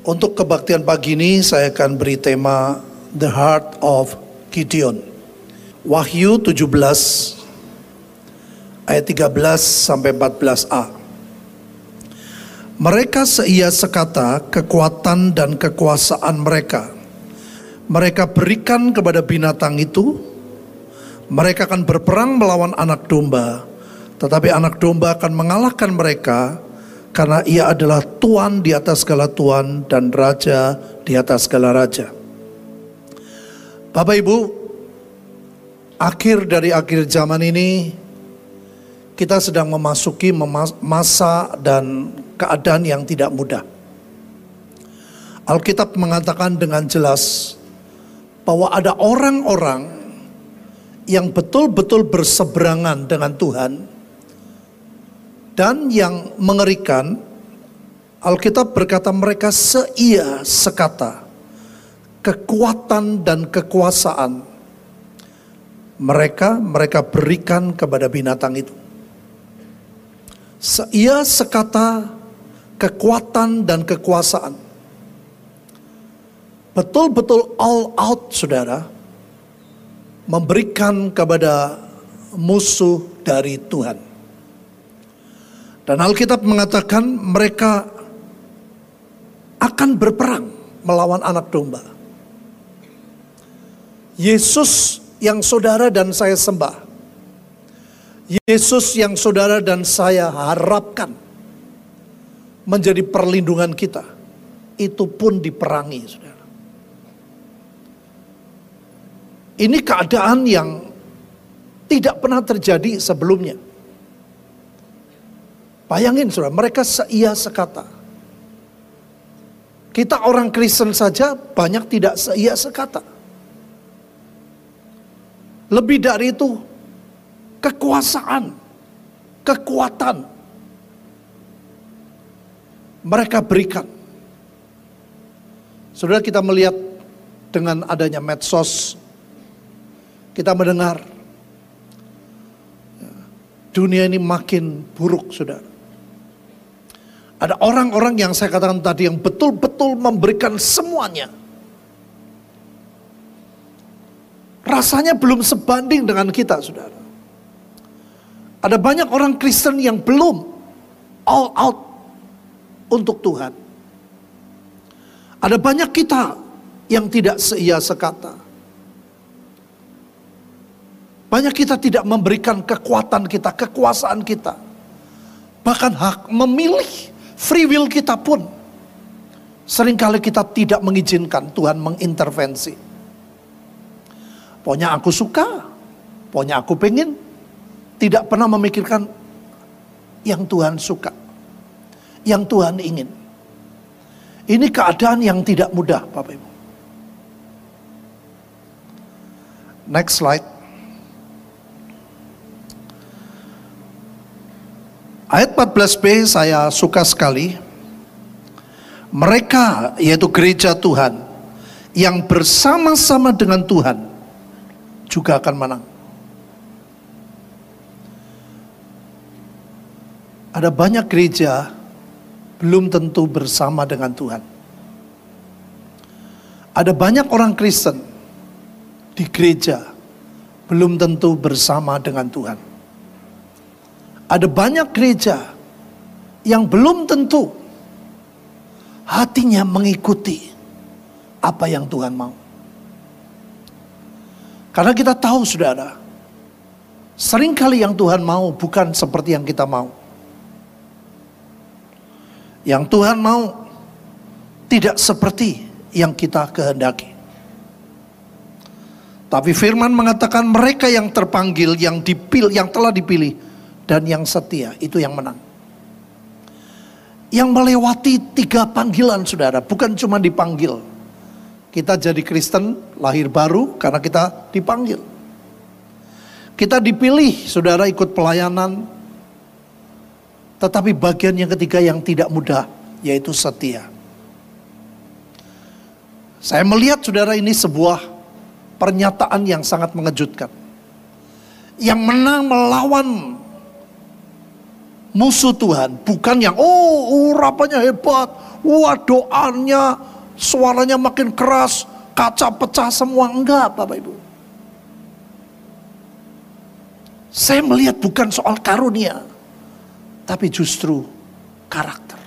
Untuk kebaktian pagi ini saya akan beri tema The Heart of Gideon. Wahyu 17 ayat 13 sampai 14a. Mereka seia sekata kekuatan dan kekuasaan mereka. Mereka berikan kepada binatang itu. Mereka akan berperang melawan anak domba. Tetapi anak domba akan mengalahkan mereka karena ia adalah tuan di atas segala tuan dan raja di atas segala raja. Bapak Ibu, akhir dari akhir zaman ini kita sedang memasuki masa dan keadaan yang tidak mudah. Alkitab mengatakan dengan jelas bahwa ada orang-orang yang betul-betul berseberangan dengan Tuhan dan yang mengerikan, Alkitab berkata mereka seia sekata. Kekuatan dan kekuasaan mereka mereka berikan kepada binatang itu. Seia sekata kekuatan dan kekuasaan. Betul-betul all out saudara. Memberikan kepada musuh dari Tuhan. Dan Alkitab mengatakan mereka akan berperang melawan anak domba. Yesus yang saudara dan saya sembah. Yesus yang saudara dan saya harapkan menjadi perlindungan kita. Itu pun diperangi, saudara. Ini keadaan yang tidak pernah terjadi sebelumnya. Bayangin saudara, mereka seia sekata. Kita orang Kristen saja banyak tidak seia sekata. Lebih dari itu, kekuasaan, kekuatan mereka berikan. Saudara kita melihat dengan adanya medsos, kita mendengar dunia ini makin buruk, saudara. Ada orang-orang yang saya katakan tadi yang betul-betul memberikan semuanya. Rasanya belum sebanding dengan kita, saudara. Ada banyak orang Kristen yang belum all out untuk Tuhan. Ada banyak kita yang tidak seia sekata. Banyak kita tidak memberikan kekuatan kita, kekuasaan kita. Bahkan hak memilih Free will kita pun sering kali kita tidak mengizinkan Tuhan mengintervensi. Pokoknya aku suka, pokoknya aku pengen, tidak pernah memikirkan yang Tuhan suka, yang Tuhan ingin. Ini keadaan yang tidak mudah, Bapak Ibu. Next slide. Ayat 14b saya suka sekali. Mereka yaitu gereja Tuhan yang bersama-sama dengan Tuhan juga akan menang. Ada banyak gereja belum tentu bersama dengan Tuhan. Ada banyak orang Kristen di gereja belum tentu bersama dengan Tuhan. Ada banyak gereja yang belum tentu hatinya mengikuti apa yang Tuhan mau. Karena kita tahu saudara, sering kali yang Tuhan mau bukan seperti yang kita mau. Yang Tuhan mau tidak seperti yang kita kehendaki. Tapi firman mengatakan mereka yang terpanggil, yang dipilih, yang telah dipilih, dan yang setia itu yang menang. Yang melewati tiga panggilan saudara, bukan cuma dipanggil. Kita jadi Kristen lahir baru karena kita dipanggil. Kita dipilih saudara ikut pelayanan. Tetapi bagian yang ketiga yang tidak mudah yaitu setia. Saya melihat saudara ini sebuah pernyataan yang sangat mengejutkan. Yang menang melawan musuh Tuhan, bukan yang oh urapannya hebat, wah doanya, suaranya makin keras, kaca pecah semua. Enggak Bapak Ibu. Saya melihat bukan soal karunia, tapi justru karakter.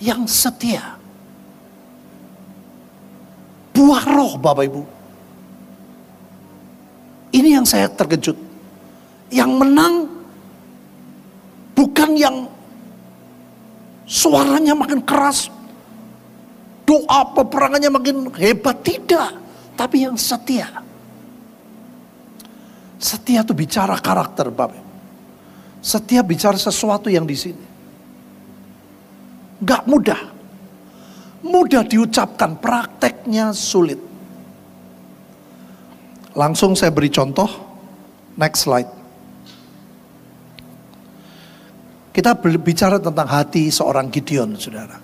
Yang setia. Buah roh Bapak Ibu. Ini yang saya terkejut. Yang menang bukan yang suaranya makin keras, doa peperangannya makin hebat, tidak tapi yang setia. Setia itu bicara karakter, Bapak. Setia bicara sesuatu yang di sini. Gak mudah. Mudah diucapkan, prakteknya sulit. Langsung saya beri contoh. Next slide. Kita berbicara tentang hati seorang Gideon, saudara.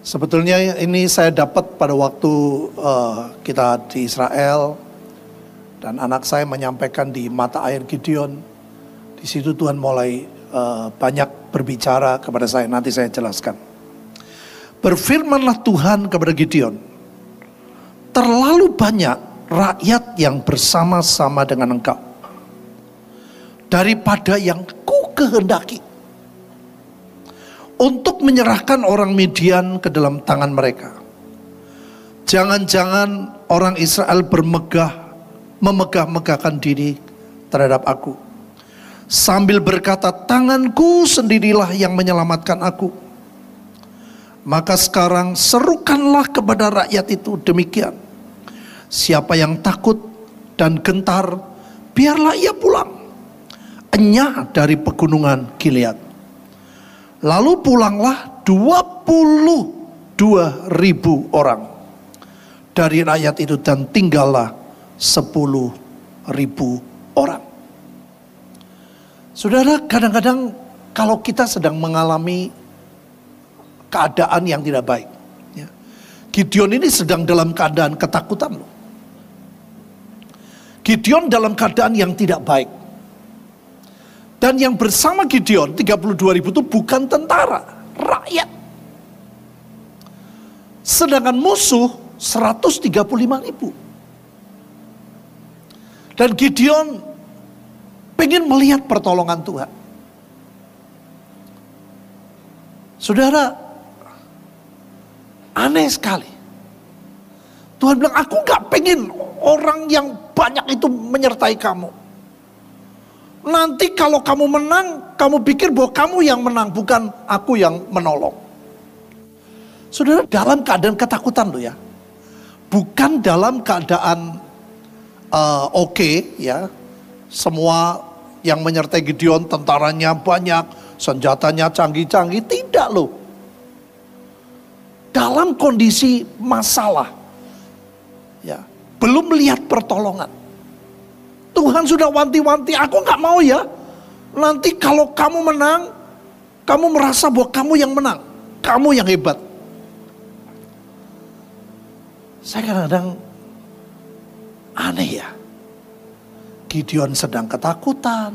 Sebetulnya ini saya dapat pada waktu uh, kita di Israel dan anak saya menyampaikan di mata air Gideon. Di situ Tuhan mulai uh, banyak berbicara kepada saya. Nanti saya jelaskan. Berfirmanlah Tuhan kepada Gideon, terlalu banyak rakyat yang bersama-sama dengan engkau daripada yang ku kehendaki untuk menyerahkan orang Midian ke dalam tangan mereka. Jangan-jangan orang Israel bermegah, memegah-megahkan diri terhadap aku. Sambil berkata, tanganku sendirilah yang menyelamatkan aku. Maka sekarang serukanlah kepada rakyat itu demikian. Siapa yang takut dan gentar, biarlah ia pulang. Enyah dari pegunungan Gilead Lalu pulanglah 22 ribu orang dari rakyat itu dan tinggallah 10 ribu orang. Saudara, kadang-kadang kalau kita sedang mengalami keadaan yang tidak baik. Ya. Gideon ini sedang dalam keadaan ketakutan loh. Gideon dalam keadaan yang tidak baik. Dan yang bersama Gideon 32 ribu itu bukan tentara, rakyat. Sedangkan musuh 135 ribu. Dan Gideon pengen melihat pertolongan Tuhan. Saudara, aneh sekali. Tuhan bilang, aku gak pengen orang yang banyak itu menyertai kamu. Nanti kalau kamu menang, kamu pikir bahwa kamu yang menang, bukan aku yang menolong. Saudara, dalam keadaan ketakutan loh ya. Bukan dalam keadaan uh, oke okay, ya. Semua yang menyertai Gideon tentaranya banyak, senjatanya canggih-canggih, tidak loh. Dalam kondisi masalah. Ya, belum melihat pertolongan. Tuhan sudah wanti-wanti, aku nggak mau ya. Nanti kalau kamu menang, kamu merasa bahwa kamu yang menang. Kamu yang hebat. Saya kadang-kadang aneh ya. Gideon sedang ketakutan.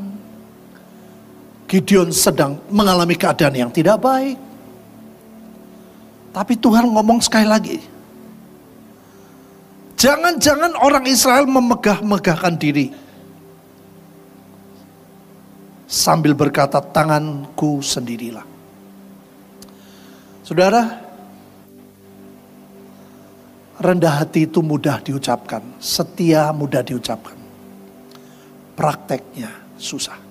Gideon sedang mengalami keadaan yang tidak baik. Tapi Tuhan ngomong sekali lagi. Jangan-jangan orang Israel memegah-megahkan diri sambil berkata tanganku sendirilah. Saudara, rendah hati itu mudah diucapkan, setia mudah diucapkan. Prakteknya susah.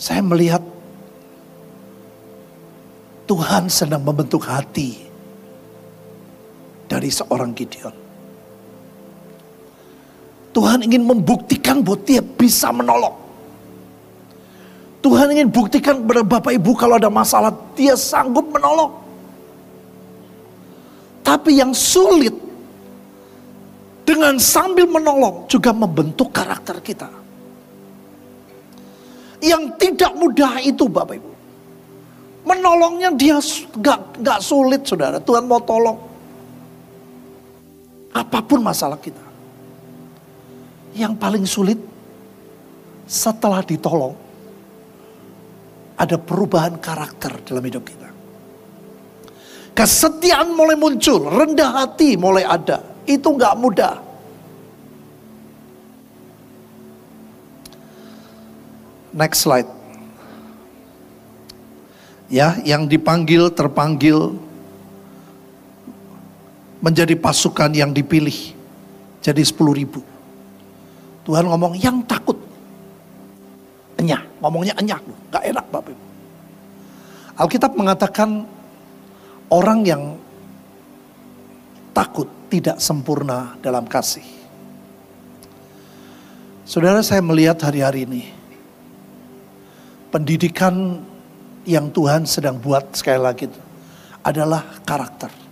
Saya melihat Tuhan sedang membentuk hati dari seorang Gideon. Tuhan ingin membuktikan bahwa dia bisa menolong. Tuhan ingin buktikan kepada Bapak Ibu kalau ada masalah dia sanggup menolong. Tapi yang sulit dengan sambil menolong juga membentuk karakter kita. Yang tidak mudah itu Bapak Ibu. Menolongnya dia gak, gak sulit saudara. Tuhan mau tolong. Apa pun masalah kita. Yang paling sulit setelah ditolong, ada perubahan karakter dalam hidup kita. Kesetiaan mulai muncul, rendah hati mulai ada. Itu nggak mudah. Next slide. Ya, yang dipanggil terpanggil menjadi pasukan yang dipilih. Jadi 10 ribu. Tuhan ngomong yang takut. Enyah, ngomongnya enyah. Gak enak Bapak Ibu. Alkitab mengatakan orang yang takut tidak sempurna dalam kasih. Saudara saya melihat hari-hari ini pendidikan yang Tuhan sedang buat sekali lagi adalah karakter.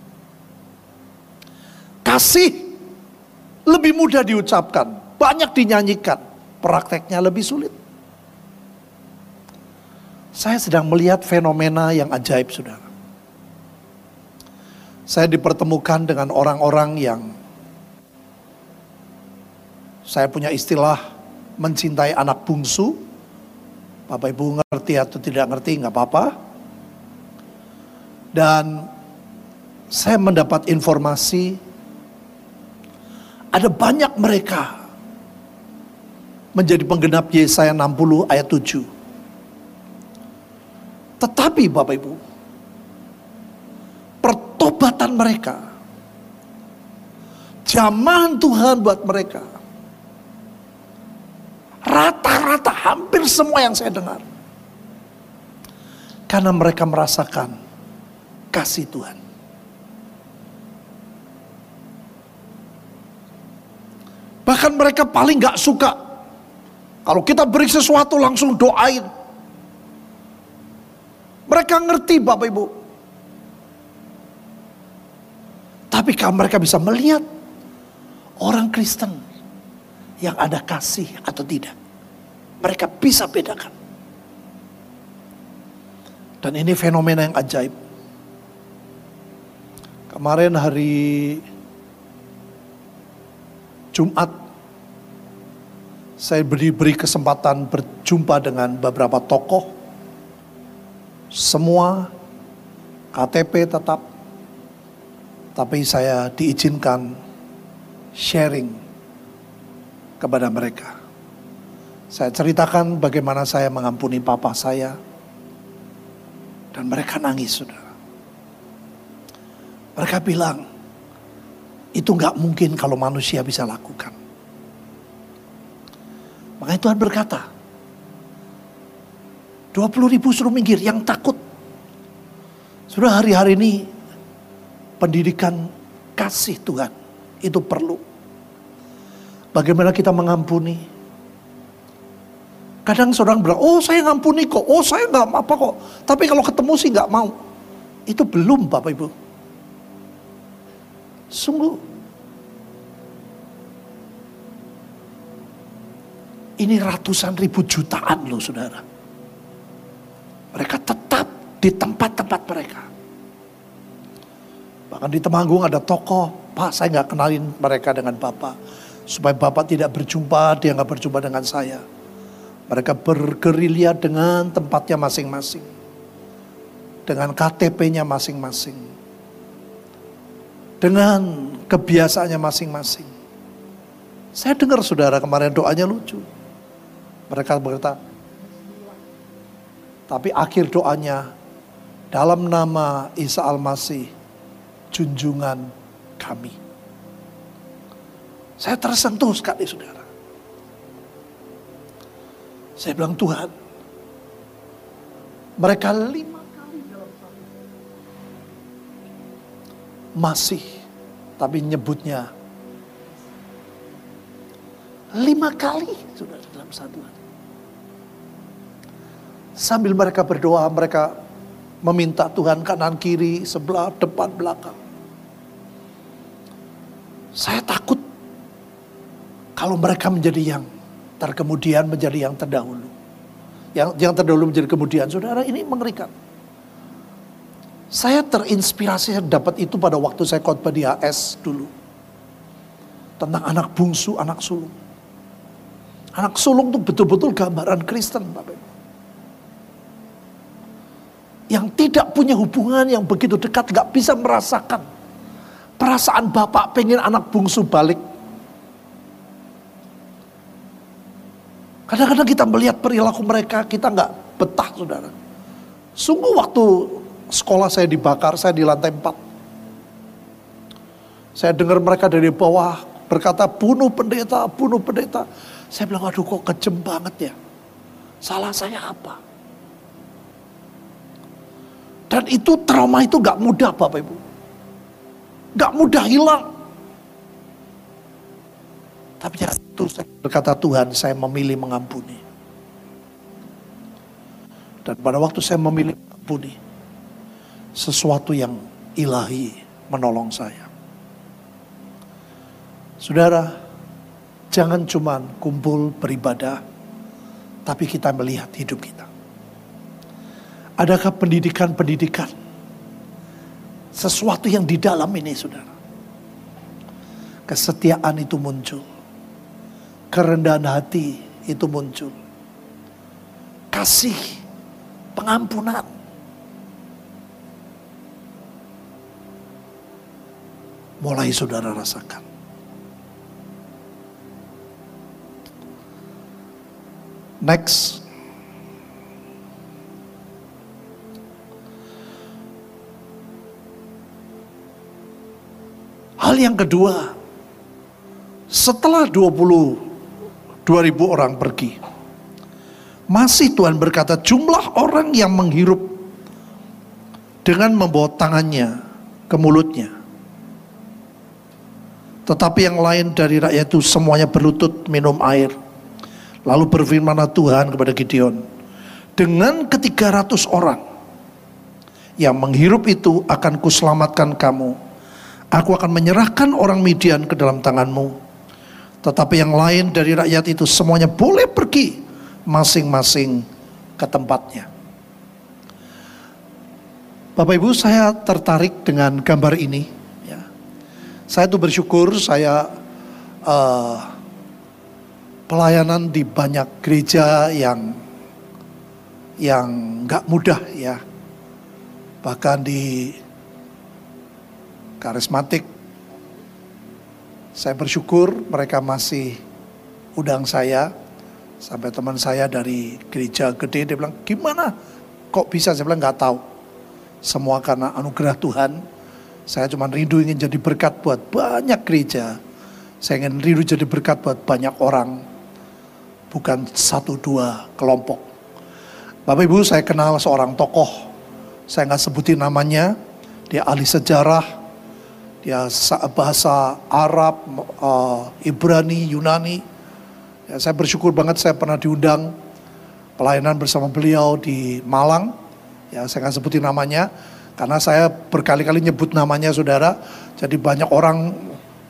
Kasih lebih mudah diucapkan, banyak dinyanyikan, prakteknya lebih sulit. Saya sedang melihat fenomena yang ajaib, saudara saya dipertemukan dengan orang-orang yang saya punya istilah mencintai anak bungsu. Bapak Ibu ngerti atau tidak ngerti nggak apa-apa. Dan saya mendapat informasi ada banyak mereka menjadi penggenap Yesaya 60 ayat 7. Tetapi Bapak Ibu, pertobatan mereka. Jamahan Tuhan buat mereka. Rata-rata hampir semua yang saya dengar. Karena mereka merasakan kasih Tuhan. Bahkan mereka paling gak suka. Kalau kita beri sesuatu langsung doain. Mereka ngerti Bapak Ibu. Tapi kalau mereka bisa melihat orang Kristen yang ada kasih atau tidak. Mereka bisa bedakan. Dan ini fenomena yang ajaib. Kemarin hari Jumat saya beri-beri kesempatan berjumpa dengan beberapa tokoh. Semua KTP tetap tapi saya diizinkan sharing kepada mereka. Saya ceritakan bagaimana saya mengampuni papa saya. Dan mereka nangis, saudara. Mereka bilang, itu nggak mungkin kalau manusia bisa lakukan. Makanya Tuhan berkata, 20 ribu suruh minggir yang takut. Sudah hari-hari ini pendidikan kasih Tuhan itu perlu. Bagaimana kita mengampuni? Kadang seorang bilang, oh saya ngampuni kok, oh saya nggak apa kok. Tapi kalau ketemu sih nggak mau. Itu belum Bapak Ibu. Sungguh. Ini ratusan ribu jutaan loh saudara. Mereka tetap di tempat-tempat mereka. Bahkan di Temanggung ada tokoh, Pak saya nggak kenalin mereka dengan Bapak. Supaya Bapak tidak berjumpa, dia nggak berjumpa dengan saya. Mereka bergerilya dengan tempatnya masing-masing. Dengan KTP-nya masing-masing. Dengan kebiasaannya masing-masing. Saya dengar saudara kemarin doanya lucu. Mereka berkata, tapi akhir doanya dalam nama Isa Al-Masih junjungan kami. Saya tersentuh sekali saudara. Saya bilang Tuhan, mereka lima Masih, tapi nyebutnya lima kali sudah dalam satu hari. Sambil mereka berdoa, mereka meminta Tuhan kanan kiri, sebelah, depan, belakang. Saya takut kalau mereka menjadi yang terkemudian menjadi yang terdahulu. Yang yang terdahulu menjadi kemudian. Saudara, ini mengerikan. Saya terinspirasi dapat itu pada waktu saya khotbah di AS dulu. Tentang anak bungsu, anak sulung. Anak sulung itu betul-betul gambaran Kristen, Bapak. Yang tidak punya hubungan yang begitu dekat, gak bisa merasakan perasaan bapak pengen anak bungsu balik. Kadang-kadang kita melihat perilaku mereka, kita nggak betah, saudara. Sungguh waktu sekolah saya dibakar, saya di lantai 4. Saya dengar mereka dari bawah berkata, bunuh pendeta, bunuh pendeta. Saya bilang, aduh kok kejem banget ya. Salah saya apa? Dan itu trauma itu gak mudah Bapak Ibu. Gak mudah hilang. Tapi itu saya berkata Tuhan saya memilih mengampuni. Dan pada waktu saya memilih mengampuni. Sesuatu yang ilahi menolong saya. Saudara, Jangan cuma kumpul beribadah, tapi kita melihat hidup kita. Adakah pendidikan-pendidikan? Sesuatu yang di dalam ini, saudara. Kesetiaan itu muncul. Kerendahan hati itu muncul. Kasih, pengampunan. Mulai saudara rasakan. Next. Hal yang kedua, setelah 20 2000 orang pergi, masih Tuhan berkata jumlah orang yang menghirup dengan membawa tangannya ke mulutnya. Tetapi yang lain dari rakyat itu semuanya berlutut minum air. Lalu berfirmanlah Tuhan kepada Gideon, dengan ketiga ratus orang yang menghirup itu akan kuselamatkan kamu. Aku akan menyerahkan orang Midian ke dalam tanganmu. Tetapi yang lain dari rakyat itu semuanya boleh pergi masing-masing ke tempatnya. Bapak Ibu saya tertarik dengan gambar ini. Ya. Saya tuh bersyukur saya uh, pelayanan di banyak gereja yang yang nggak mudah ya. Bahkan di karismatik saya bersyukur mereka masih undang saya sampai teman saya dari gereja gede dia bilang gimana kok bisa saya bilang nggak tahu semua karena anugerah Tuhan saya cuma rindu ingin jadi berkat buat banyak gereja saya ingin rindu jadi berkat buat banyak orang bukan satu dua kelompok. Bapak Ibu saya kenal seorang tokoh, saya nggak sebutin namanya, dia ahli sejarah, dia bahasa Arab, uh, Ibrani, Yunani. Ya, saya bersyukur banget saya pernah diundang pelayanan bersama beliau di Malang. Ya, saya nggak sebutin namanya karena saya berkali-kali nyebut namanya saudara. Jadi banyak orang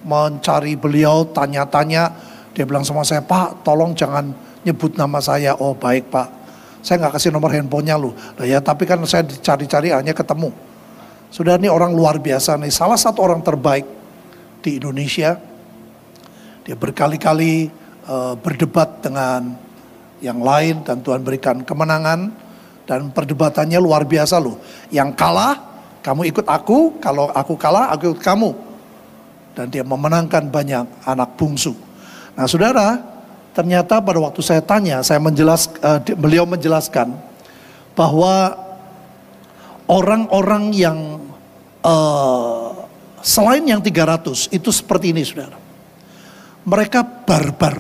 mencari beliau, tanya-tanya, dia bilang sama saya, Pak tolong jangan nyebut nama saya. Oh baik Pak, saya nggak kasih nomor handphonenya lu. Nah, ya tapi kan saya dicari-cari hanya ketemu. Sudah ini orang luar biasa nih, salah satu orang terbaik di Indonesia. Dia berkali-kali uh, berdebat dengan yang lain dan Tuhan berikan kemenangan dan perdebatannya luar biasa loh. Yang kalah, kamu ikut aku, kalau aku kalah, aku ikut kamu. Dan dia memenangkan banyak anak bungsu. Nah saudara, ternyata pada waktu saya tanya, saya menjelas, uh, beliau menjelaskan bahwa orang-orang yang uh, selain yang 300 itu seperti ini saudara. Mereka barbar,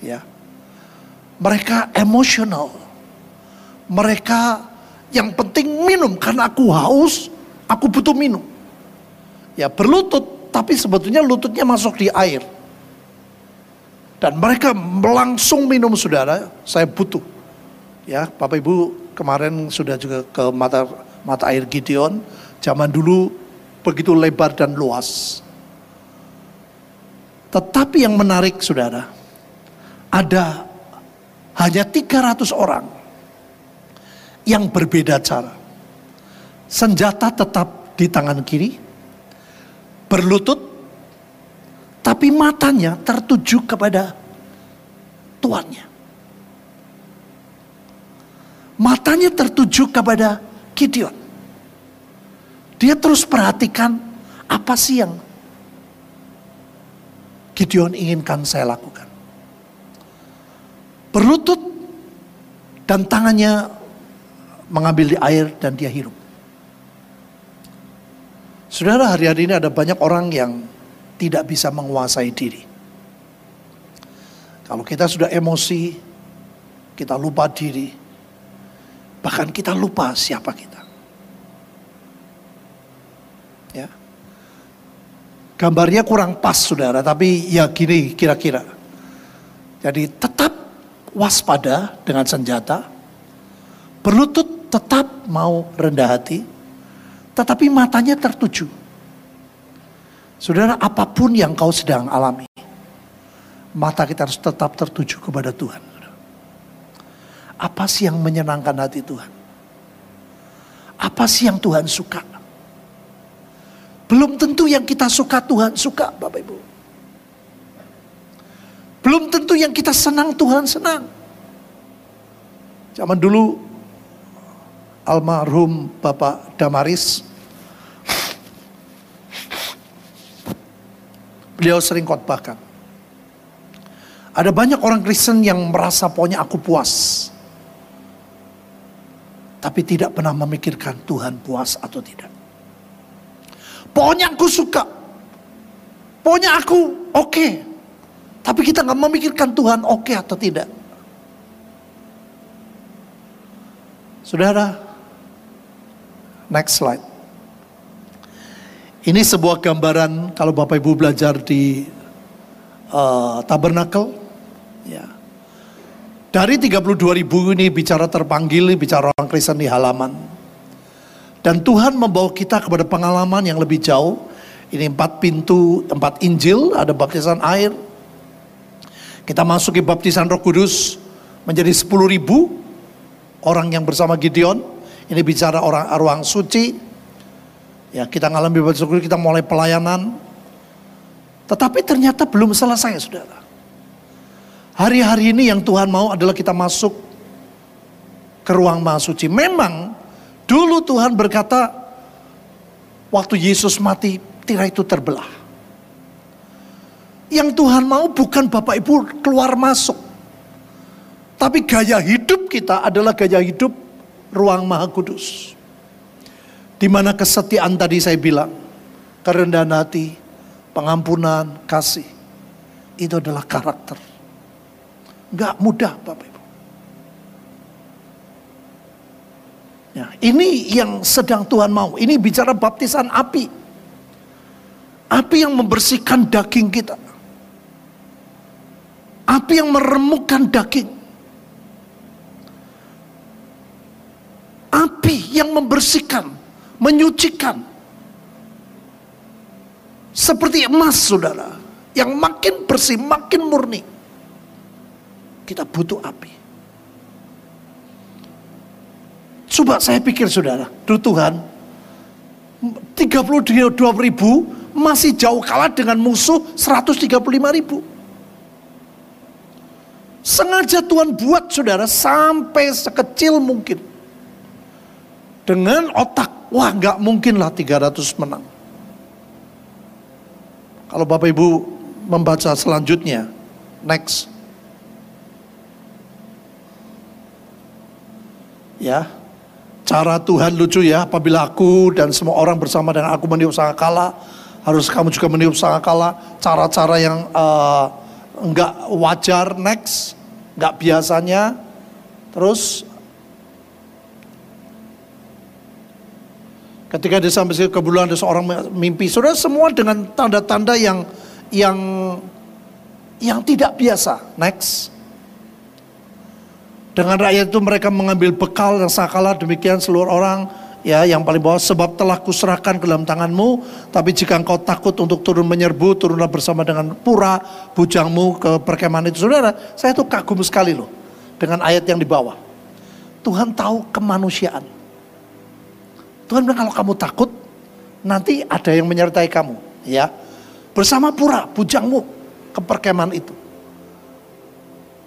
ya. Mereka emosional. Mereka yang penting minum karena aku haus, aku butuh minum. Ya berlutut, tapi sebetulnya lututnya masuk di air. Dan mereka langsung minum saudara, saya butuh. Ya, Bapak Ibu kemarin sudah juga ke mata mata air Gideon, zaman dulu begitu lebar dan luas. Tetapi yang menarik saudara, ada hanya 300 orang yang berbeda cara. Senjata tetap di tangan kiri, berlutut tapi matanya tertuju kepada tuannya. Matanya tertuju kepada Gideon. Dia terus perhatikan apa sih yang Gideon inginkan saya lakukan. Berlutut dan tangannya mengambil di air dan dia hirup. Saudara, hari-hari ini ada banyak orang yang tidak bisa menguasai diri. Kalau kita sudah emosi, kita lupa diri, bahkan kita lupa siapa kita. Ya. Gambarnya kurang pas saudara, tapi ya gini kira-kira. Jadi tetap waspada dengan senjata, berlutut tetap mau rendah hati, tetapi matanya tertuju. Saudara, apa pun yang kau sedang alami, mata kita harus tetap tertuju kepada Tuhan. Apa sih yang menyenangkan hati Tuhan? Apa sih yang Tuhan suka? Belum tentu yang kita suka Tuhan suka, Bapak Ibu. Belum tentu yang kita senang Tuhan senang. Zaman dulu almarhum Bapak Damaris Beliau sering khotbahkan. Ada banyak orang Kristen yang merasa pokoknya aku puas. Tapi tidak pernah memikirkan Tuhan puas atau tidak. Pokoknya aku suka. Pokoknya aku oke. Okay. Tapi kita nggak memikirkan Tuhan oke okay atau tidak. Saudara, next slide. Ini sebuah gambaran kalau Bapak Ibu belajar di uh, tabernakel. Ya. Dari 32 ribu ini bicara terpanggil, bicara orang Kristen di halaman. Dan Tuhan membawa kita kepada pengalaman yang lebih jauh. Ini empat pintu, empat Injil, ada baptisan air. Kita masuk ke baptisan roh kudus menjadi 10 ribu orang yang bersama Gideon. Ini bicara orang ruang suci. Ya, kita ngalami baptisan syukur, kita mulai pelayanan. Tetapi ternyata belum selesai, Saudara. Hari-hari ini yang Tuhan mau adalah kita masuk ke ruang maha suci. Memang dulu Tuhan berkata waktu Yesus mati tirai itu terbelah. Yang Tuhan mau bukan Bapak Ibu keluar masuk. Tapi gaya hidup kita adalah gaya hidup ruang maha kudus. Di mana kesetiaan tadi saya bilang, kerendahan hati, pengampunan, kasih. Itu adalah karakter. Gak mudah Bapak Ibu. Ya, ini yang sedang Tuhan mau. Ini bicara baptisan api. Api yang membersihkan daging kita. Api yang meremukkan daging. Api yang membersihkan menyucikan. Seperti emas saudara, yang makin bersih, makin murni. Kita butuh api. Coba saya pikir saudara, dulu Tuhan 32 ribu masih jauh kalah dengan musuh 135 ribu. Sengaja Tuhan buat saudara sampai sekecil mungkin. Dengan otak Wah nggak mungkin lah 300 menang. Kalau Bapak Ibu membaca selanjutnya, next. Ya, cara Tuhan lucu ya, apabila aku dan semua orang bersama dengan aku meniup kala, harus kamu juga meniup kala. Cara-cara yang uh, enggak wajar, next, enggak biasanya. Terus Ketika dia sampai ke bulan ada seorang mimpi. Saudara semua dengan tanda-tanda yang yang yang tidak biasa. Next. Dengan rakyat itu mereka mengambil bekal yang sakala demikian seluruh orang ya yang paling bawah sebab telah kuserahkan ke dalam tanganmu tapi jika engkau takut untuk turun menyerbu turunlah bersama dengan pura bujangmu ke perkemahan itu saudara saya tuh kagum sekali loh dengan ayat yang di bawah Tuhan tahu kemanusiaan Tuhan bilang kalau kamu takut, nanti ada yang menyertai kamu. Ya, bersama pura, bujangmu ke perkemahan itu.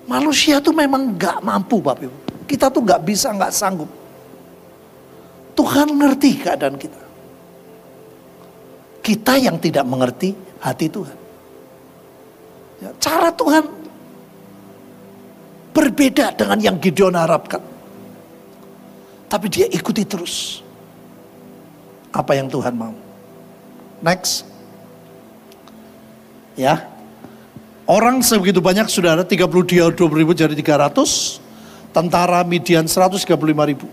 Manusia itu memang gak mampu Bapak Ibu. Kita tuh nggak bisa, nggak sanggup. Tuhan ngerti keadaan kita. Kita yang tidak mengerti hati Tuhan. Ya, cara Tuhan berbeda dengan yang Gideon harapkan. Tapi dia ikuti terus apa yang Tuhan mau. Next. Ya. Orang sebegitu banyak sudah ada 32 ribu jadi 300. Tentara Midian 135 ribu.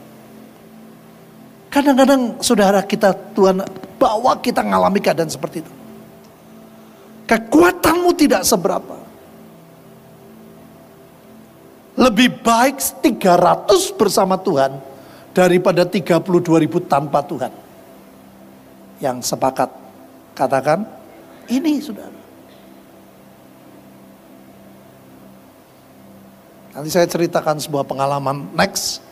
Kadang-kadang saudara kita Tuhan bawa kita ngalami keadaan seperti itu. Kekuatanmu tidak seberapa. Lebih baik 300 bersama Tuhan daripada 32 ribu tanpa Tuhan. Yang sepakat katakan ini saudara. Nanti saya ceritakan sebuah pengalaman next.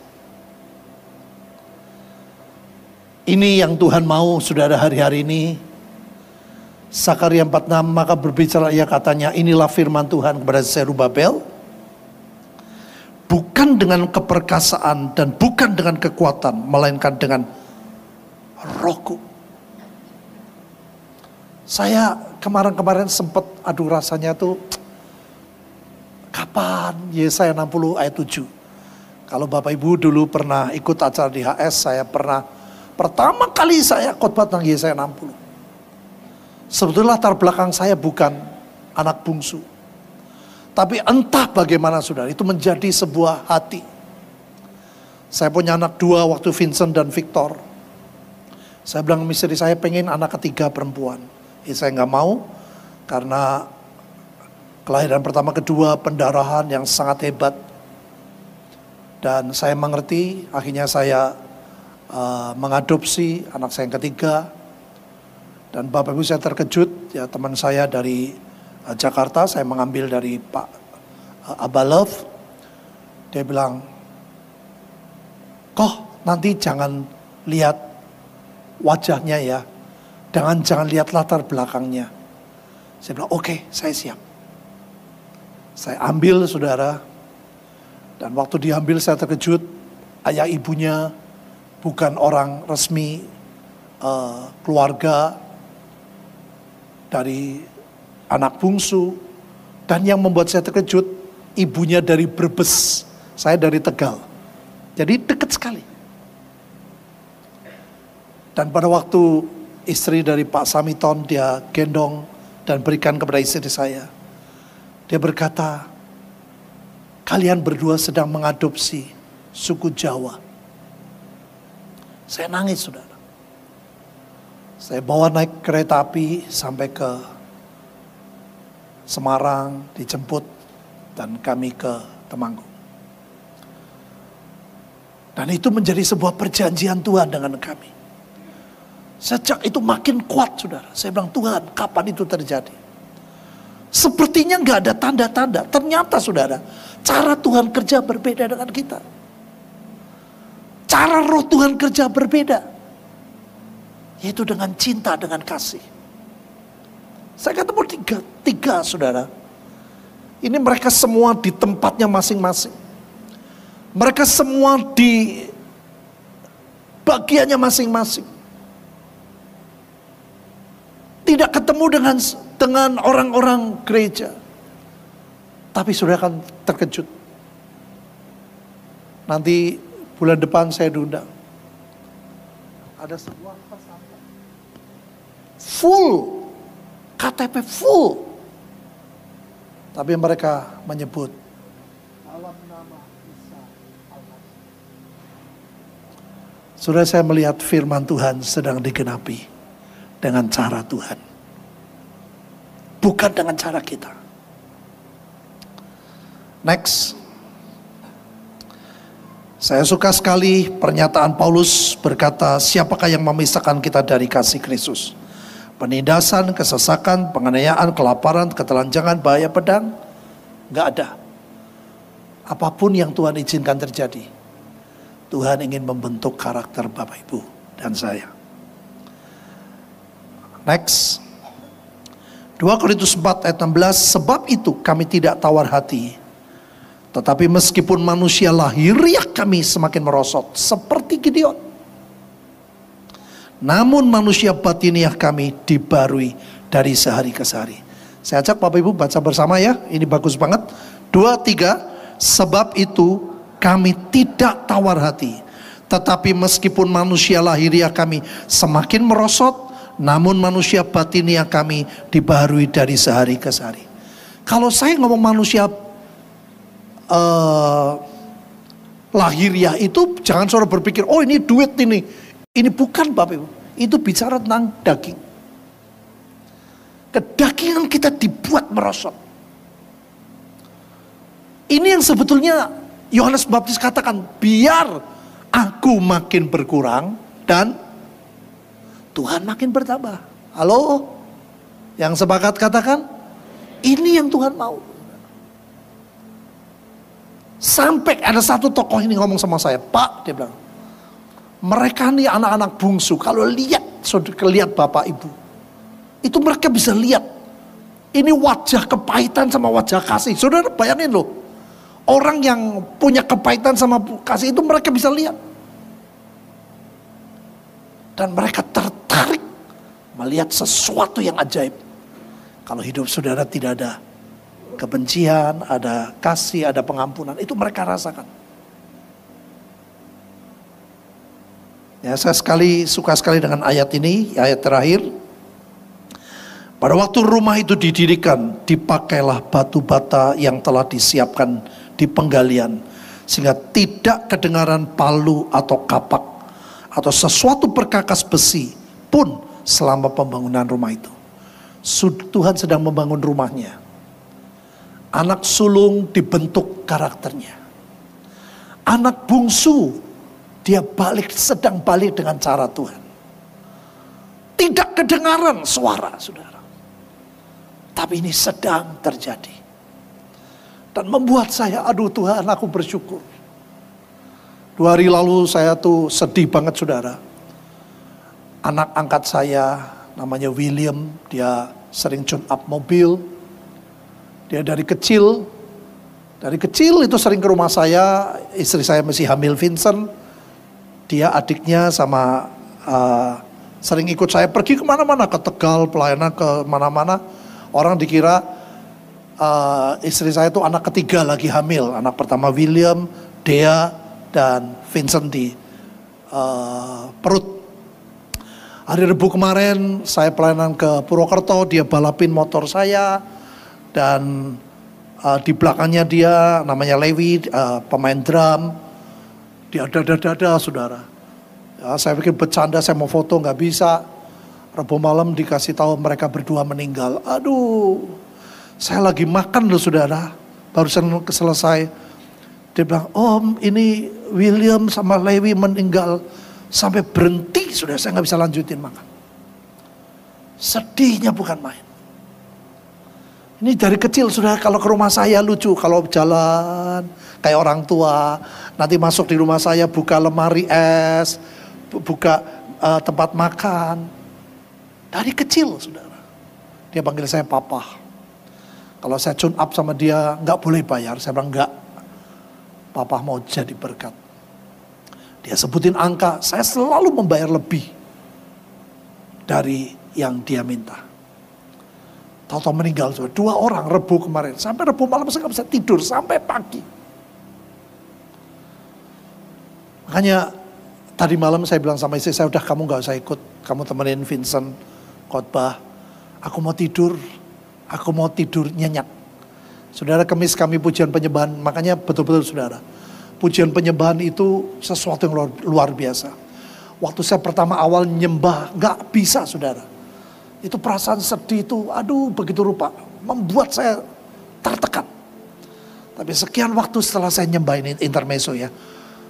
Ini yang Tuhan mau saudara hari-hari ini. Sakaria 46 maka berbicara ia katanya inilah firman Tuhan kepada Zerubabel. Bukan dengan keperkasaan dan bukan dengan kekuatan. Melainkan dengan rohku. Saya kemarin-kemarin sempat aduh rasanya tuh Kapan Yesaya 60 ayat 7? Kalau Bapak Ibu dulu pernah ikut acara di HS, saya pernah pertama kali saya khotbah tentang Yesaya 60. Sebetulnya latar belakang saya bukan anak bungsu. Tapi entah bagaimana saudara, itu menjadi sebuah hati. Saya punya anak dua waktu Vincent dan Victor. Saya bilang istri saya pengen anak ketiga perempuan. Ya, saya nggak mau karena Kelahiran pertama kedua pendarahan yang sangat hebat. Dan saya mengerti, akhirnya saya uh, mengadopsi anak saya yang ketiga. Dan Bapak Ibu saya terkejut, ya teman saya dari uh, Jakarta, saya mengambil dari Pak uh, Abalov. Dia bilang, kok nanti jangan lihat wajahnya ya. Jangan jangan lihat latar belakangnya. Saya bilang, oke okay, saya siap. Saya ambil saudara, dan waktu diambil saya terkejut, ayah ibunya bukan orang resmi uh, keluarga dari anak bungsu. Dan yang membuat saya terkejut, ibunya dari Brebes, saya dari Tegal. Jadi dekat sekali. Dan pada waktu istri dari Pak Samiton dia gendong dan berikan kepada istri saya. Dia berkata, kalian berdua sedang mengadopsi suku Jawa. Saya nangis saudara. Saya bawa naik kereta api sampai ke Semarang, dijemput dan kami ke Temanggung. Dan itu menjadi sebuah perjanjian Tuhan dengan kami. Sejak itu makin kuat saudara. Saya bilang Tuhan kapan itu terjadi? Sepertinya nggak ada tanda-tanda. Ternyata saudara, cara Tuhan kerja berbeda dengan kita. Cara roh Tuhan kerja berbeda. Yaitu dengan cinta, dengan kasih. Saya ketemu tiga, tiga saudara. Ini mereka semua di tempatnya masing-masing. Mereka semua di bagiannya masing-masing. Tidak ketemu dengan dengan orang-orang gereja. Tapi sudah akan terkejut. Nanti bulan depan saya diundang. Ada sebuah pesantren. Full. KTP full. Tapi mereka menyebut dalam Sudah saya melihat firman Tuhan sedang digenapi dengan cara Tuhan bukan dengan cara kita. Next. Saya suka sekali pernyataan Paulus berkata, siapakah yang memisahkan kita dari kasih Kristus? Penindasan, kesesakan, penganiayaan, kelaparan, ketelanjangan, bahaya pedang, Gak ada. Apa pun yang Tuhan izinkan terjadi, Tuhan ingin membentuk karakter Bapak Ibu dan saya. Next. 2 Korintus 4 ayat 16, sebab itu kami tidak tawar hati. Tetapi meskipun manusia lahiriah kami semakin merosot seperti Gideon. Namun manusia batiniah kami dibarui dari sehari ke sehari. Saya ajak Bapak Ibu baca bersama ya, ini bagus banget. Dua, tiga, sebab itu kami tidak tawar hati. Tetapi meskipun manusia lahiriah kami semakin merosot, namun manusia batiniah kami dibarui dari sehari ke sehari. Kalau saya ngomong manusia uh, lahiriah itu jangan saudara berpikir, oh ini duit ini. Ini bukan Bapak Ibu. Itu bicara tentang daging. Kedagingan kita dibuat merosot. Ini yang sebetulnya Yohanes Baptis katakan, biar aku makin berkurang dan Tuhan makin bertambah. Halo? Yang sepakat katakan, ini yang Tuhan mau. Sampai ada satu tokoh ini ngomong sama saya, Pak, dia bilang, mereka nih anak-anak bungsu, kalau lihat, lihat bapak ibu, itu mereka bisa lihat, ini wajah kepahitan sama wajah kasih. Saudara bayangin loh, orang yang punya kepahitan sama kasih itu mereka bisa lihat. Dan mereka melihat sesuatu yang ajaib. Kalau hidup saudara tidak ada kebencian, ada kasih, ada pengampunan. Itu mereka rasakan. Ya, saya sekali suka sekali dengan ayat ini, ayat terakhir. Pada waktu rumah itu didirikan, dipakailah batu bata yang telah disiapkan di penggalian. Sehingga tidak kedengaran palu atau kapak atau sesuatu perkakas besi pun selama pembangunan rumah itu. Tuhan sedang membangun rumahnya Anak sulung dibentuk karakternya. Anak bungsu dia balik sedang balik dengan cara Tuhan. Tidak kedengaran suara saudara. Tapi ini sedang terjadi. Dan membuat saya, aduh Tuhan aku bersyukur. Dua hari lalu saya tuh sedih banget saudara. Anak angkat saya namanya William, dia sering tune up mobil, dia dari kecil, dari kecil itu sering ke rumah saya, istri saya masih hamil Vincent. Dia adiknya sama uh, sering ikut saya pergi ke mana-mana, ke Tegal, pelayanan ke mana-mana. Orang dikira uh, istri saya itu anak ketiga lagi hamil. Anak pertama William, Dea, dan Vincent di uh, perut. Hari Rebu kemarin saya pelayanan ke Purwokerto, dia balapin motor saya dan uh, di belakangnya dia namanya Lewi uh, pemain drum. Dia dada-dada saudara. Ya, saya pikir bercanda saya mau foto nggak bisa. Rabu malam dikasih tahu mereka berdua meninggal. Aduh saya lagi makan loh saudara. Barusan selesai. Dia bilang om ini William sama Lewi meninggal sampai berhenti sudah saya nggak bisa lanjutin makan sedihnya bukan main ini dari kecil sudah kalau ke rumah saya lucu kalau jalan kayak orang tua. Nanti masuk di rumah saya buka lemari es, buka uh, tempat makan. Dari kecil saudara. Dia panggil saya papa. Kalau saya tune up sama dia nggak boleh bayar. Saya bilang nggak. Papa mau jadi berkat. Dia sebutin angka, saya selalu membayar lebih dari yang dia minta. Tahu-tahu meninggal dua orang rebu kemarin. Sampai rebu malam saya nggak bisa tidur sampai pagi. Makanya tadi malam saya bilang sama istri saya udah kamu nggak usah ikut. Kamu temenin Vincent khotbah. Aku mau tidur. Aku mau tidur nyenyak. Saudara kemis kami pujian penyembahan. Makanya betul-betul saudara. Pujian penyembahan itu sesuatu yang luar, luar biasa. Waktu saya pertama awal nyembah nggak bisa saudara itu perasaan sedih itu, aduh begitu rupa, membuat saya tertekan. Tapi sekian waktu setelah saya nyembahin intermezzo ya,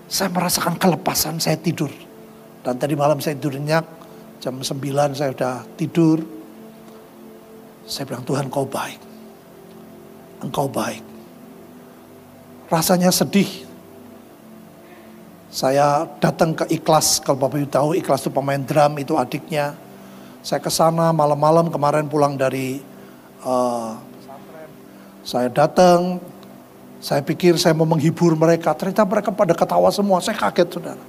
saya merasakan kelepasan, saya tidur. Dan tadi malam saya tidur nyenyak, jam 9 saya sudah tidur. Saya bilang, Tuhan kau baik. Engkau baik. Rasanya sedih. Saya datang ke ikhlas, kalau Bapak Ibu tahu ikhlas itu pemain drum, itu adiknya saya ke sana malam-malam kemarin pulang dari uh, saya datang Saya pikir saya mau menghibur mereka, ternyata mereka pada ketawa semua. Saya kaget saudara.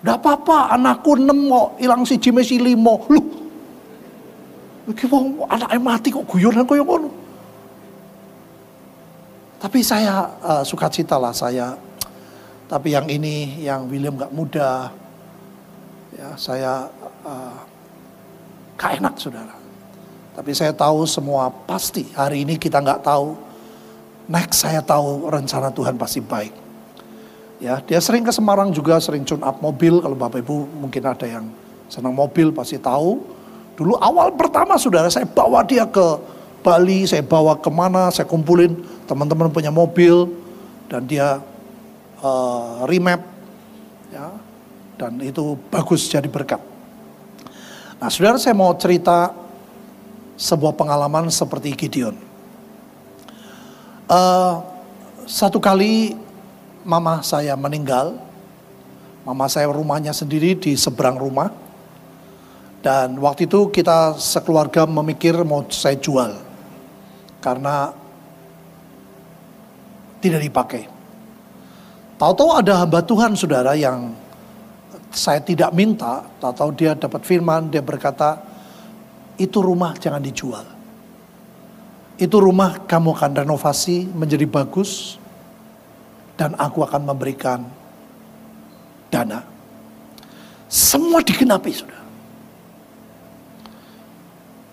Tidak apa-apa, anakku nemo, hilang si si limo. Loh, iki wong anaknya mati kok guyonan yang ngono. Tapi saya uh, suka cita lah saya. Tapi yang ini, yang William gak muda, ya saya uh, gak enak saudara. Tapi saya tahu semua pasti hari ini kita nggak tahu. Next saya tahu rencana Tuhan pasti baik. Ya, dia sering ke Semarang juga, sering tune up mobil. Kalau Bapak Ibu mungkin ada yang senang mobil pasti tahu. Dulu awal pertama saudara saya bawa dia ke Bali, saya bawa ke mana, saya kumpulin teman-teman punya mobil dan dia uh, remap, ya, dan itu bagus jadi berkat. Nah, saudara saya mau cerita sebuah pengalaman seperti Gideon. Uh, satu kali mama saya meninggal, mama saya rumahnya sendiri di seberang rumah, dan waktu itu kita sekeluarga memikir mau saya jual karena tidak dipakai. Tahu-tahu ada hamba Tuhan saudara yang saya tidak minta, tahu-tahu dia dapat firman, dia berkata, itu rumah jangan dijual. Itu rumah kamu akan renovasi menjadi bagus, dan aku akan memberikan dana. Semua digenapi sudah.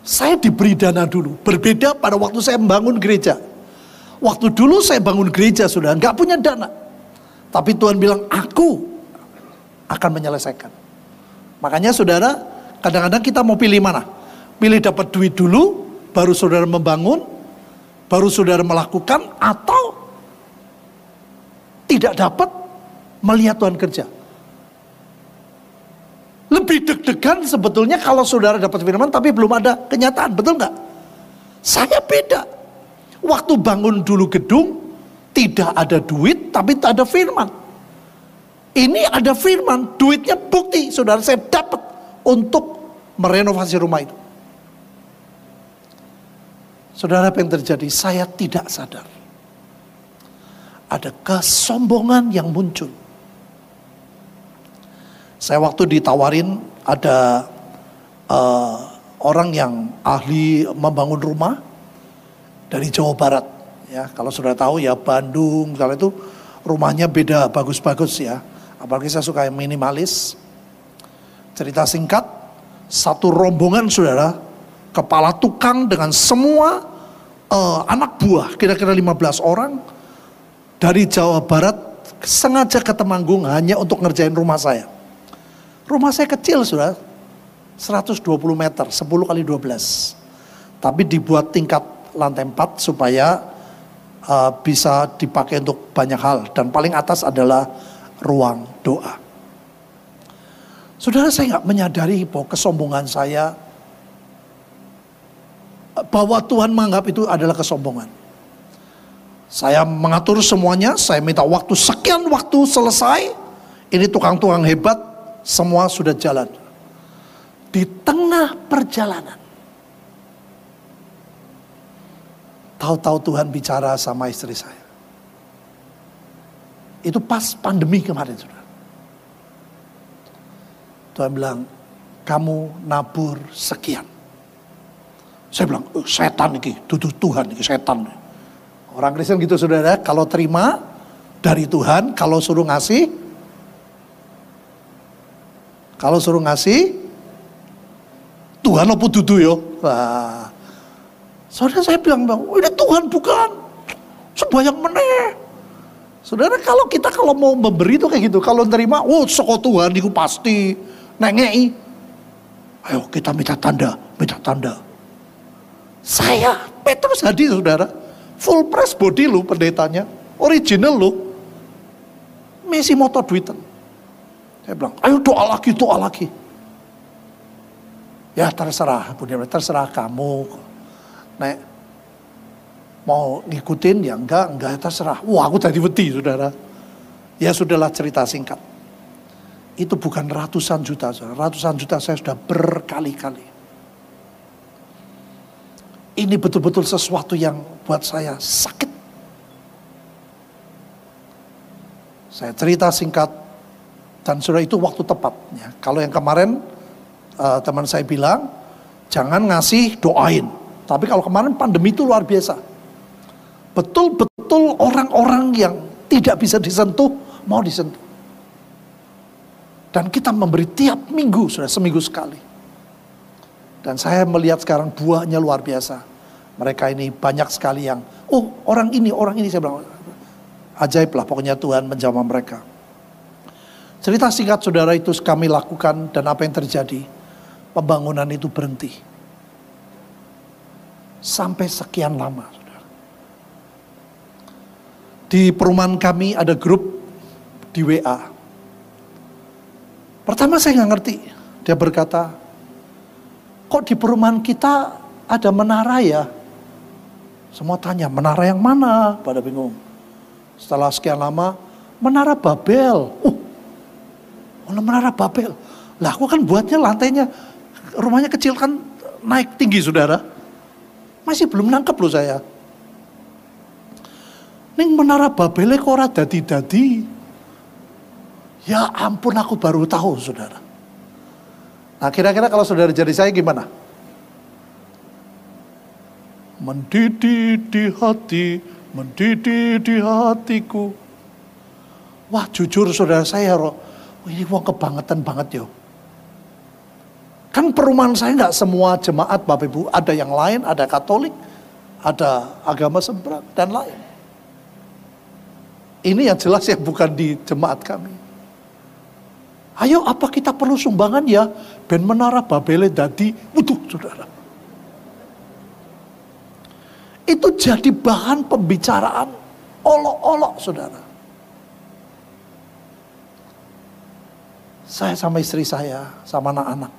Saya diberi dana dulu, berbeda pada waktu saya membangun gereja. Waktu dulu saya bangun gereja sudah nggak punya dana. Tapi Tuhan bilang, aku akan menyelesaikan. Makanya saudara, kadang-kadang kita mau pilih mana? Pilih dapat duit dulu, baru saudara membangun, baru saudara melakukan, atau tidak dapat melihat Tuhan kerja. Lebih deg-degan sebetulnya kalau saudara dapat firman tapi belum ada kenyataan, betul nggak? Saya beda. Waktu bangun dulu gedung, tidak ada duit tapi tak ada firman. Ini ada firman, duitnya bukti saudara saya dapat untuk merenovasi rumah itu. Saudara apa yang terjadi? Saya tidak sadar. Ada kesombongan yang muncul. Saya waktu ditawarin ada uh, orang yang ahli membangun rumah, dari Jawa Barat. Ya, kalau sudah tahu ya Bandung, kalau itu rumahnya beda bagus-bagus ya. Apalagi saya suka yang minimalis. Cerita singkat, satu rombongan saudara, kepala tukang dengan semua uh, anak buah, kira-kira 15 orang dari Jawa Barat sengaja ke Temanggung hanya untuk ngerjain rumah saya. Rumah saya kecil sudah 120 meter, 10 kali 12. Tapi dibuat tingkat lantai 4 supaya uh, bisa dipakai untuk banyak hal dan paling atas adalah ruang doa. Saudara saya nggak menyadari bahwa kesombongan saya bahwa Tuhan menganggap itu adalah kesombongan. Saya mengatur semuanya, saya minta waktu sekian waktu selesai. Ini tukang-tukang hebat, semua sudah jalan. Di tengah perjalanan, Tahu-tahu Tuhan bicara sama istri saya. Itu pas pandemi kemarin sudah. Tuhan bilang, kamu nabur sekian. Saya bilang, oh, setan ini, tuduh Tuhan ini, setan. Orang Kristen gitu saudara, kalau terima dari Tuhan, kalau suruh ngasih, kalau suruh ngasih, Tuhan apa tuduh yo. Wah, Saudara saya bilang, bang, ini Tuhan bukan. Sebanyak meneh. Saudara kalau kita kalau mau memberi itu kayak gitu. Kalau terima, oh soko Tuhan itu pasti. Nengei. Ayo kita minta tanda, minta tanda. Saya, Petrus Hadi saudara. Full press body lu pendetanya. Original lu. Messi motor duitan. Saya bilang, ayo doa lagi, doa lagi. Ya terserah, terserah kamu nek mau ngikutin ya enggak, enggak terserah. Wah aku tadi wedi saudara. Ya sudahlah cerita singkat. Itu bukan ratusan juta, saudara. ratusan juta saya sudah berkali-kali. Ini betul-betul sesuatu yang buat saya sakit. Saya cerita singkat dan sudah itu waktu tepat. Ya. Kalau yang kemarin uh, teman saya bilang, jangan ngasih doain. Tapi kalau kemarin pandemi itu luar biasa. Betul-betul orang-orang yang tidak bisa disentuh, mau disentuh. Dan kita memberi tiap minggu, sudah seminggu sekali. Dan saya melihat sekarang buahnya luar biasa. Mereka ini banyak sekali yang, oh orang ini, orang ini, saya bilang, ajaib lah pokoknya Tuhan menjamah mereka. Cerita singkat saudara itu kami lakukan dan apa yang terjadi, pembangunan itu berhenti. Sampai sekian lama. Saudara. Di perumahan kami ada grup di WA. Pertama saya nggak ngerti. Dia berkata, kok di perumahan kita ada menara ya? Semua tanya, menara yang mana? Pada bingung. Setelah sekian lama, menara Babel. Uh, oh, menara Babel. Lah aku kan buatnya lantainya, rumahnya kecil kan naik tinggi saudara. Masih belum nangkep loh saya. Ning menara Babel kok ora dadi-dadi. Ya ampun aku baru tahu saudara. Nah kira-kira kalau saudara jadi saya gimana? mendidih di hati, mendidih di hatiku. Wah jujur saudara saya, ini wong kebangetan banget yo. Kan perumahan saya nggak semua jemaat Bapak Ibu, ada yang lain, ada Katolik, ada agama seberang dan lain. Ini yang jelas ya bukan di jemaat kami. Ayo apa kita perlu sumbangan ya? Ben menara Babele dadi, utuh saudara itu jadi bahan pembicaraan olok-olok saudara. Saya sama istri saya, sama anak-anak.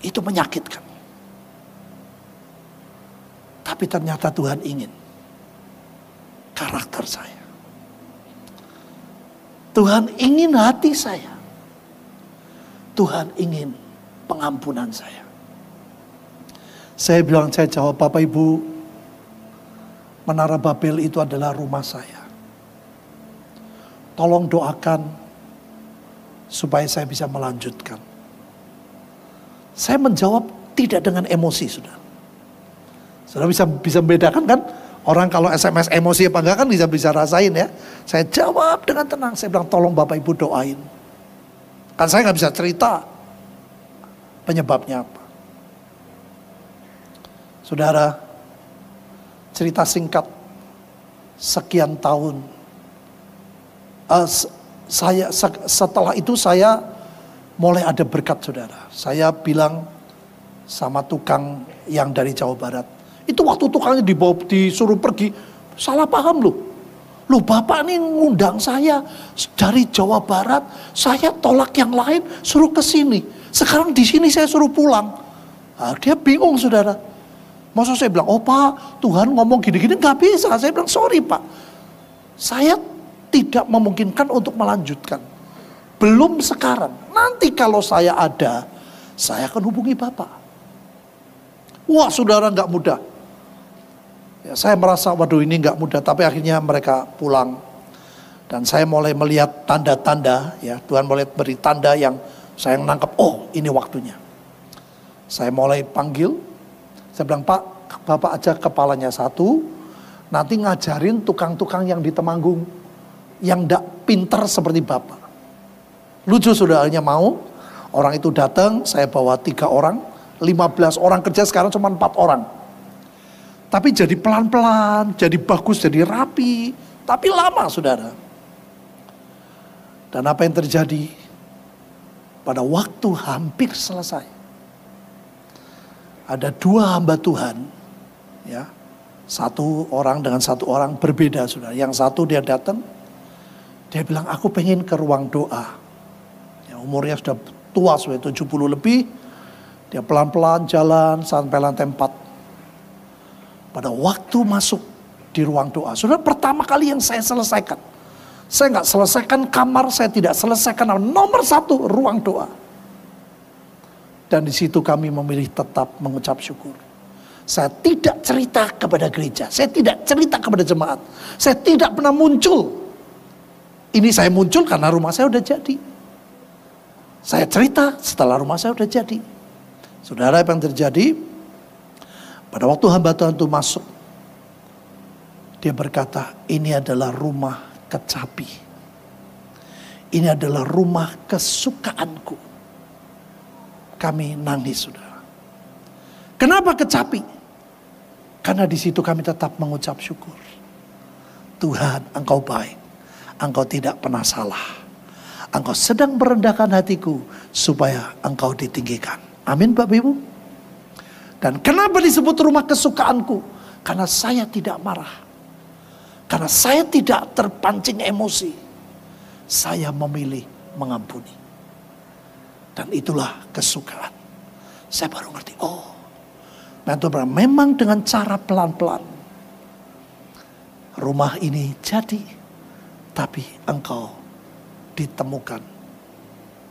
Itu menyakitkan. Tapi ternyata Tuhan ingin karakter saya. Tuhan ingin hati saya. Tuhan ingin pengampunan saya. Saya bilang, saya jawab, Bapak Ibu, Menara Babel itu adalah rumah saya. Tolong doakan supaya saya bisa melanjutkan. Saya menjawab tidak dengan emosi, sudah. Sudah bisa bisa membedakan kan? Orang kalau SMS emosi apa enggak kan bisa bisa rasain ya. Saya jawab dengan tenang. Saya bilang tolong Bapak Ibu doain. Kan saya nggak bisa cerita penyebabnya apa. Saudara, cerita singkat sekian tahun. Uh, saya setelah itu saya mulai ada berkat saudara. Saya bilang sama tukang yang dari Jawa Barat. Itu waktu tukangnya dibawa disuruh pergi, salah paham loh. Loh bapak ini ngundang saya dari Jawa Barat, saya tolak yang lain, suruh ke sini. Sekarang di sini saya suruh pulang. Nah, dia bingung saudara. Masa saya bilang, oh pak Tuhan ngomong gini-gini nggak bisa. Saya bilang, sorry pak. Saya tidak memungkinkan untuk melanjutkan. Belum sekarang. Nanti kalau saya ada, saya akan hubungi Bapak. Wah saudara nggak mudah. Ya, saya merasa waduh ini nggak mudah. Tapi akhirnya mereka pulang. Dan saya mulai melihat tanda-tanda. ya Tuhan mulai beri tanda yang saya nangkep. Oh ini waktunya. Saya mulai panggil saya bilang, Pak, Bapak aja kepalanya satu, nanti ngajarin tukang-tukang yang di Temanggung, yang tidak pinter seperti Bapak. Lucu saudaranya mau, orang itu datang, saya bawa tiga orang, lima belas orang kerja sekarang cuma empat orang. Tapi jadi pelan-pelan, jadi bagus, jadi rapi, tapi lama saudara. Dan apa yang terjadi? Pada waktu hampir selesai ada dua hamba Tuhan, ya, satu orang dengan satu orang berbeda, sudah. Yang satu dia datang, dia bilang aku pengen ke ruang doa. Ya, umurnya sudah tua, sudah 70 lebih. Dia pelan-pelan jalan sampai lantai 4. Pada waktu masuk di ruang doa, sudah pertama kali yang saya selesaikan. Saya nggak selesaikan kamar, saya tidak selesaikan nomor satu ruang doa. Dan di situ kami memilih tetap mengucap syukur. Saya tidak cerita kepada gereja, saya tidak cerita kepada jemaat. Saya tidak pernah muncul Ini saya muncul karena rumah saya udah jadi. Saya cerita setelah rumah saya udah jadi. Saudara apa yang terjadi? Pada waktu hamba Tuhan itu masuk. Dia berkata, ini adalah rumah kecapi. Ini adalah rumah kesukaanku. Kami nangis saudara. Kenapa kecapi? Karena di situ kami tetap mengucap syukur. Tuhan engkau baik. Engkau tidak pernah salah. Engkau sedang merendahkan hatiku supaya engkau ditinggikan. Amin Bapak Ibu. Dan kenapa disebut rumah kesukaanku? Karena saya tidak marah. Karena saya tidak terpancing emosi. Saya memilih mengampuni. Dan itulah kesukaan. Saya baru ngerti, oh. Memang dengan cara pelan-pelan. Rumah ini jadi. Tapi engkau ditemukan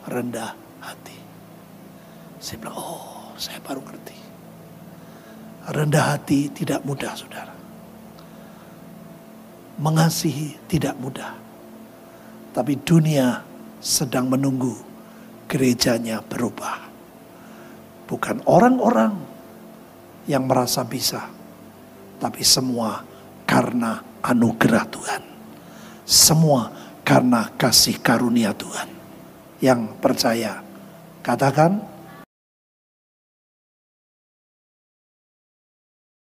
rendah hati. Saya bilang, oh saya baru ngerti. Rendah hati tidak mudah saudara mengasihi tidak mudah. Tapi dunia sedang menunggu gerejanya berubah. Bukan orang-orang yang merasa bisa, tapi semua karena anugerah Tuhan. Semua karena kasih karunia Tuhan. Yang percaya, katakan